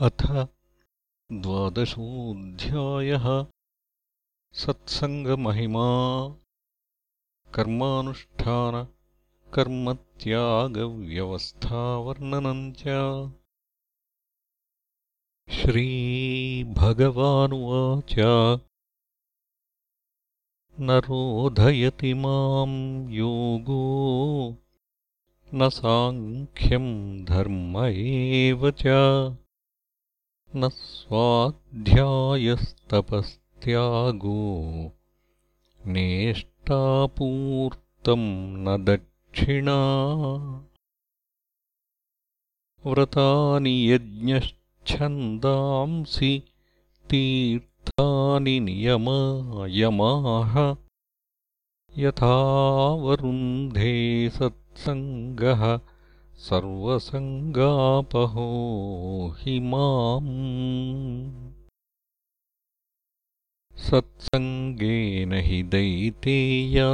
अथ द्वादशोऽध्यायः सत्सङ्गमहिमा। कर्मानुष्ठानकर्मत्यागव्यवस्थावर्णनम् च। श्रीभगवानुवाच। न रोधयति माम् योगो न साङ्ख्यम् धर्म एव च न स्वाध्यायस्तपस्त्यागो नेष्टापूर्तम् न दक्षिणा। व्रतानि यज्ञच्छन्दांसि तीर्थानि नियमायमाः यथावरुन्धे सत्सङ्गः सर्वसङ्गापहो हि माम्। सत्सङ्गेन हि दैतेया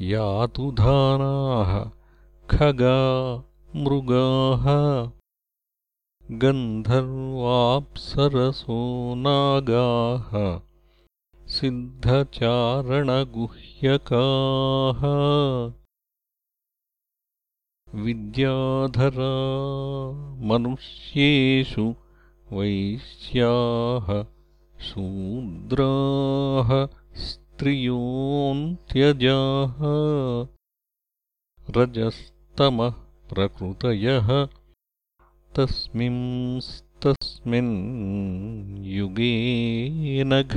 यातुधानाः खगा मृगाः। गन्धर्वाप्सरसो नागाः सिद्धचारणगुह्यकाः विद्याधरा मनुष्येषु वैश्याः शूद्राः स्त्रियोऽन्त्यजाः रजस्तमः प्रकृतयः तस्मिंस्तस्मिन् युगे नघ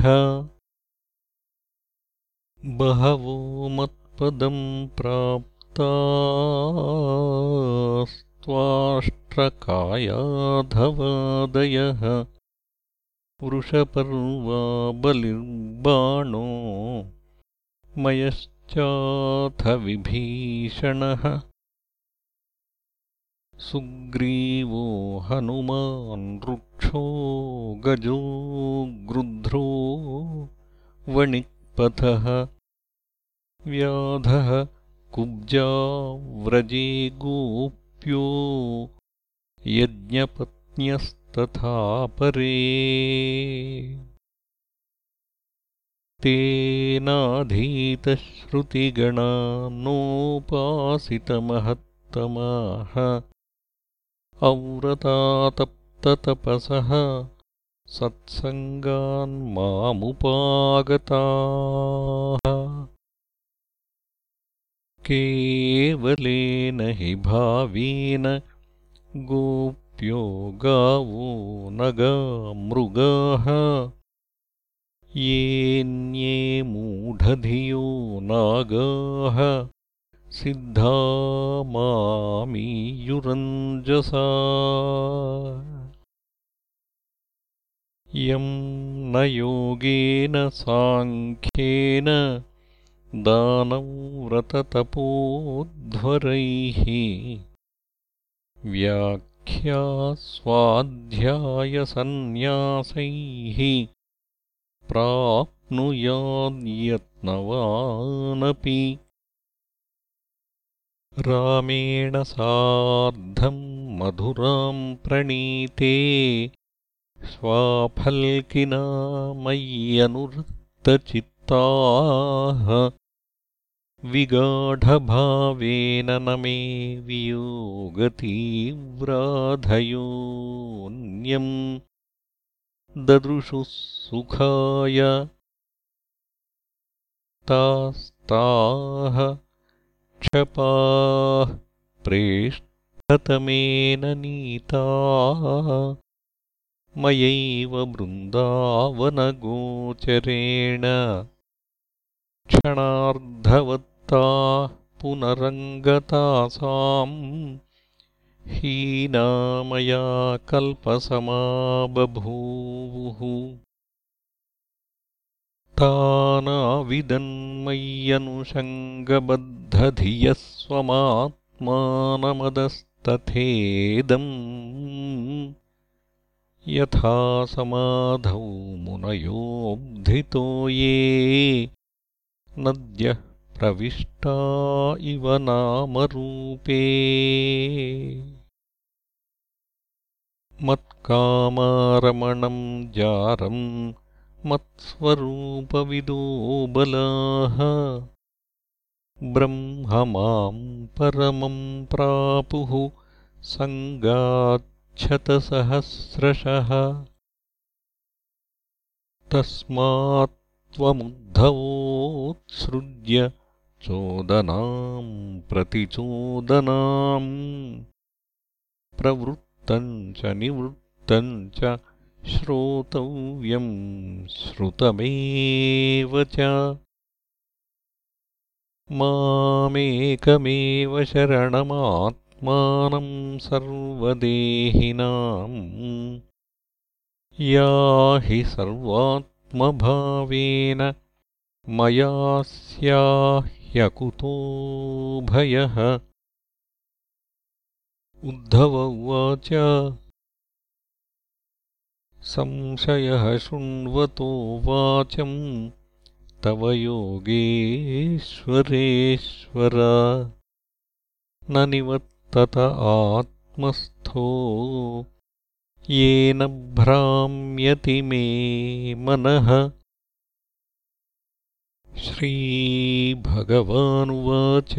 बहवो मत्पदम् प्राप् स्वाष्ट्रकायाधवादयः वृषपर्वा बलिर्बाणो मयश्चाथ विभीषणः सुग्रीवो हनुमान् वृक्षो गजो गृध्रो वणिक्पथः व्याधः कुब्जा व्रजे गोप्यो यज्ञपत्न्यस्तथा परे तेनाधीतश्रुतिगणा नोपासितमहत्तमाः औरतातप्ततपसः सत्सङ्गान्मामुपागताः केवलेन हि भावेन गोप्यो गावो नगा मृगाः येऽन्ये मूढधियो नागाः। सिद्धा मामीयुरञ्जसा यम् न योगेन साङ्ख्येन दानव्रततपोध्वरैः व्याख्यास्वाध्यायसन्न्यासैः। प्राप्नुयाद्यत्नवानपि। रामेण सार्धम् मधुराम् प्रणीते। स्वाफल्किना मय्यनुरक्तचित्ताः विगाढभावेन न मे वियोगतीव्राधयोऽन्यम् ददृशुः सुखाय तास्ताः क्षपाः प्रेष्ठतमेन नीताः मयैव वृन्दावनगोचरेण क्षणार्धवत् पुनरङ्गतासाम् हीनामया कल्पसमा बभूवुः तानाविदन्मय्यनुषङ्गबद्धधियः स्वमात्मानमदस्तथेदम् यथा समाधौ मुनयोऽब्धितो ये नद्यः प्रविष्टा इव नामरूपे। मत्कामारमणम् जारम् मत्स्वरूपविदो बलाः। ब्रह्म माम् परमम् प्रापुः सङ्गाच्छतसहस्रशः। तस्मात्त्वमुद्धवोत्सृज्य चोदनाम् प्रतिचोदनाम्। प्रवृत्तम् च श्रोतव्यम् श्रुतमेव च। मामेकमेव शरणमात्मानम् सर्वदेहिनाम्। या हि सर्वात्मभावेन मया स्याह्यकुतो भयः उद्धव उवाच संशयः शृण्वतो वाचम् तव योगेश्वरेश्वर। न निवर्तत आत्मस्थो येन भ्राम्यति मे मनः श्रीभगवानुवाच।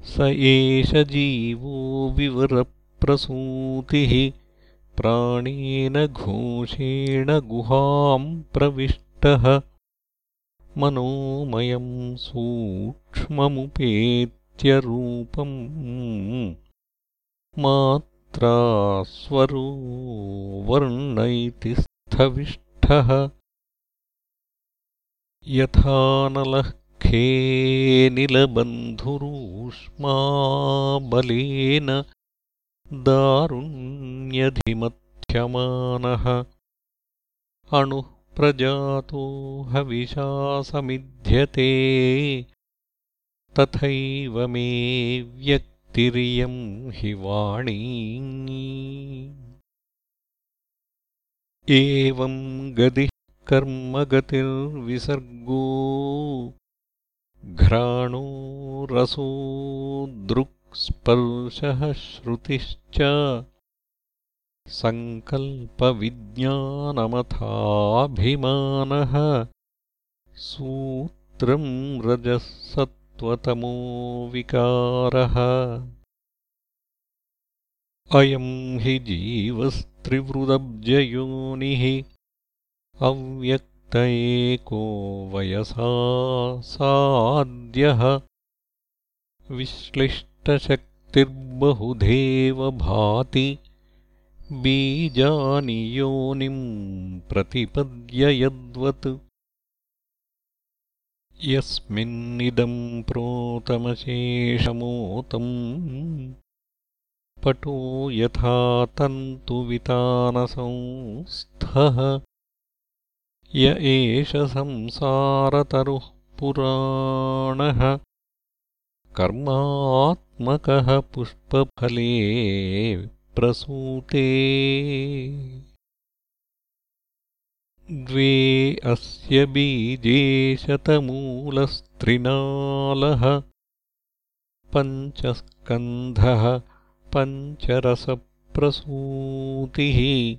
स एष जीवो विवरप्रसूतिः प्राणेन घोषेण गुहाम् प्रविष्टः। मनोमयम् सूक्ष्ममुपेत्यरूपम् मात्रास्वरो वर्ण इति स्थविष्ठः यथानलः खेनिलबन्धुरूष्माबलेन दारुण्यधिमथ्यमानः अणुः प्रजातो हविषासमिध्यते तथैव मे व्यक्तिरियम् हि वाणी एवम् गदिः कर्मगतिर्विसर्गो घ्राणो रसो दृक्स्पर्शः श्रुतिश्च सङ्कल्पविज्ञानमथाभिमानः सूत्रम् रजः सत्त्वतमो विकारः। अयम् हि जीवस्त्रिवृदब्जयोनिः अव्यक्त एको साद्यः विश्लिष्टशक्तिर्बहुधेव भाति। बीजानि योनिम् प्रतिपद्य यद्वत् यस्मिन्निदम् प्रोतमशेषमोतम्। पटो यथा तन्तुवितानसंस्थः य एष संसारतरुः पुराणः। कर्मात्मकः पुष्पफले प्रसूते। द्वे अस्य बीजे शतमूलस्त्रिनालः। पञ्चस्कन्धः पञ्चरसप्रसूतिः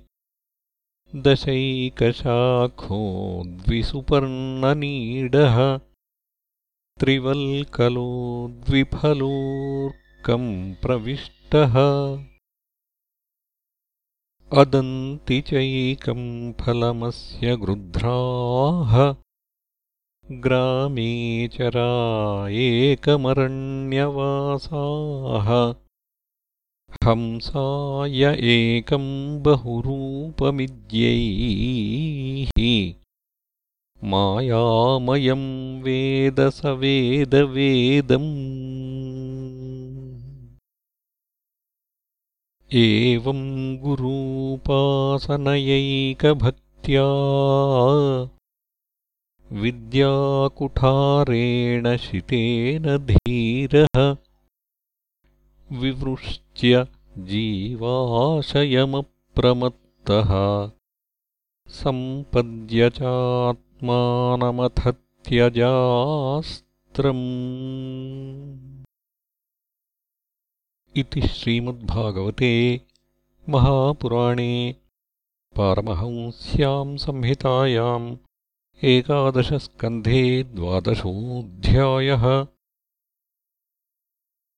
दशैकशाखो द्विसुपर्णनीडः त्रिवल्कलो द्विफलोऽर्कम् प्रविष्टः। अदन्ति चैकम् फलमस्य गृध्राः ग्रामे चरा एकमरण्यवासाः हंसाय एकम् बहुरूपमिद्यैः? मायामयम् वेद स वेदवेदम् एवम् गुरूपासनयैकभक्त्या विद्याकुठारेण शितेन धीरः विवृश्च्य जीवाशयमप्रमत्तः सम्पद्य चात्मानमथ त्यजास्त्रम् इति श्रीमद्भागवते महापुराणे पारमहंस्याम् संहितायाम् एकादशस्कन्धे द्वादशोऽध्यायः